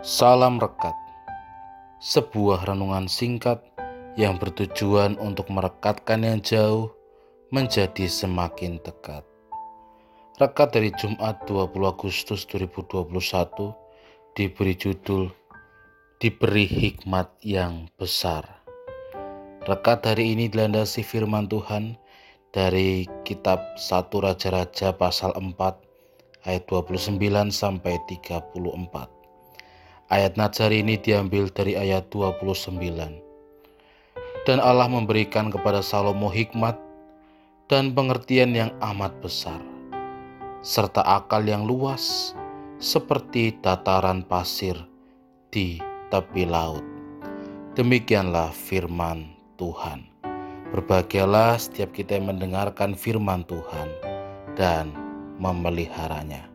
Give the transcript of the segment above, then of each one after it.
Salam Rekat Sebuah renungan singkat yang bertujuan untuk merekatkan yang jauh menjadi semakin dekat. Rekat dari Jumat 20 Agustus 2021 diberi judul Diberi Hikmat yang Besar. Rekat hari ini dilandasi firman Tuhan dari kitab 1 Raja-Raja pasal 4 ayat 29 sampai 34. Ayat Nazar ini diambil dari ayat 29. Dan Allah memberikan kepada Salomo hikmat dan pengertian yang amat besar, serta akal yang luas seperti dataran pasir di tepi laut. Demikianlah firman Tuhan. Berbahagialah setiap kita yang mendengarkan firman Tuhan dan memeliharanya.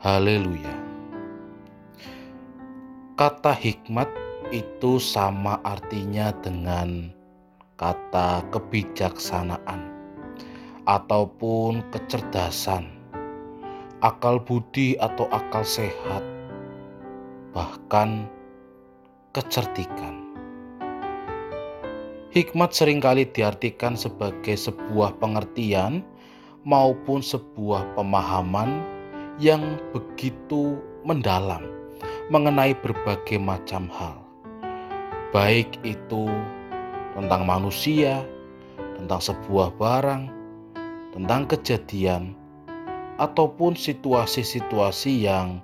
Haleluya! Kata hikmat itu sama artinya dengan kata kebijaksanaan ataupun kecerdasan, akal budi atau akal sehat, bahkan kecerdikan. Hikmat sering kali diartikan sebagai sebuah pengertian maupun sebuah pemahaman yang begitu mendalam mengenai berbagai macam hal, baik itu tentang manusia, tentang sebuah barang, tentang kejadian, ataupun situasi-situasi yang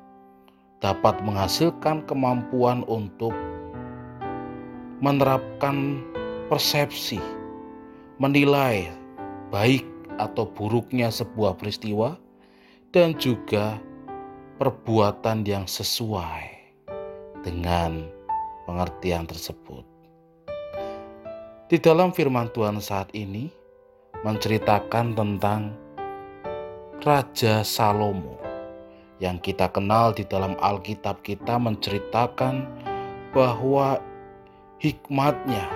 dapat menghasilkan kemampuan untuk menerapkan persepsi, menilai baik atau buruknya sebuah peristiwa, dan juga perbuatan yang sesuai dengan pengertian tersebut. Di dalam firman Tuhan saat ini menceritakan tentang Raja Salomo yang kita kenal di dalam Alkitab kita menceritakan bahwa hikmatnya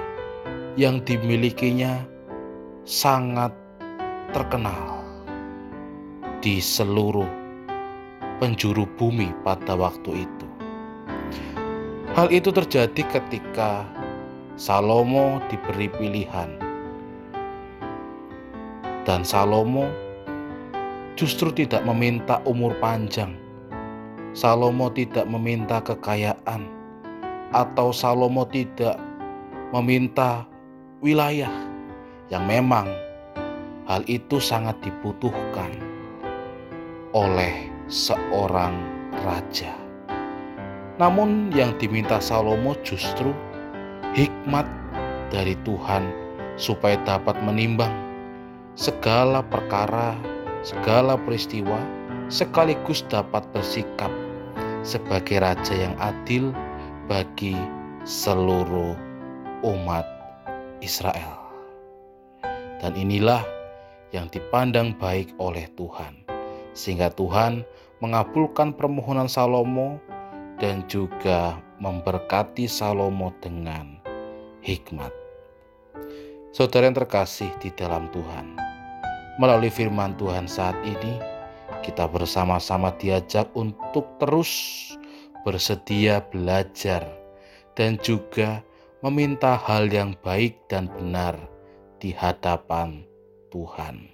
yang dimilikinya sangat terkenal di seluruh penjuru bumi pada waktu itu. Hal itu terjadi ketika Salomo diberi pilihan, dan Salomo justru tidak meminta umur panjang. Salomo tidak meminta kekayaan, atau Salomo tidak meminta wilayah yang memang hal itu sangat dibutuhkan oleh seorang raja. Namun yang diminta Salomo justru hikmat dari Tuhan supaya dapat menimbang segala perkara, segala peristiwa, sekaligus dapat bersikap sebagai raja yang adil bagi seluruh umat Israel. Dan inilah yang dipandang baik oleh Tuhan, sehingga Tuhan mengabulkan permohonan Salomo dan juga memberkati Salomo dengan hikmat. Saudara yang terkasih di dalam Tuhan, melalui firman Tuhan saat ini, kita bersama-sama diajak untuk terus bersedia belajar dan juga meminta hal yang baik dan benar di hadapan Tuhan.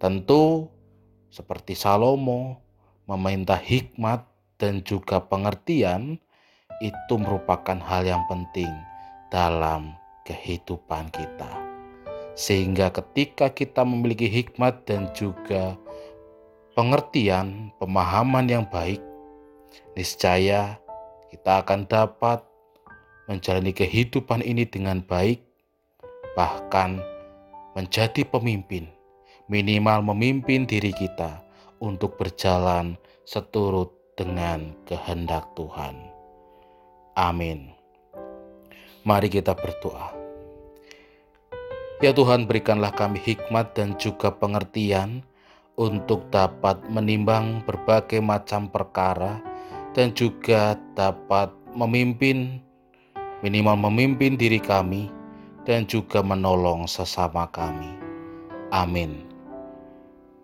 Tentu, seperti Salomo meminta hikmat dan juga pengertian itu merupakan hal yang penting dalam kehidupan kita. Sehingga ketika kita memiliki hikmat dan juga pengertian, pemahaman yang baik, niscaya kita akan dapat menjalani kehidupan ini dengan baik, bahkan menjadi pemimpin, minimal memimpin diri kita untuk berjalan seturut dengan kehendak Tuhan. Amin. Mari kita berdoa. Ya Tuhan, berikanlah kami hikmat dan juga pengertian untuk dapat menimbang berbagai macam perkara dan juga dapat memimpin, minimal memimpin diri kami dan juga menolong sesama kami. Amin.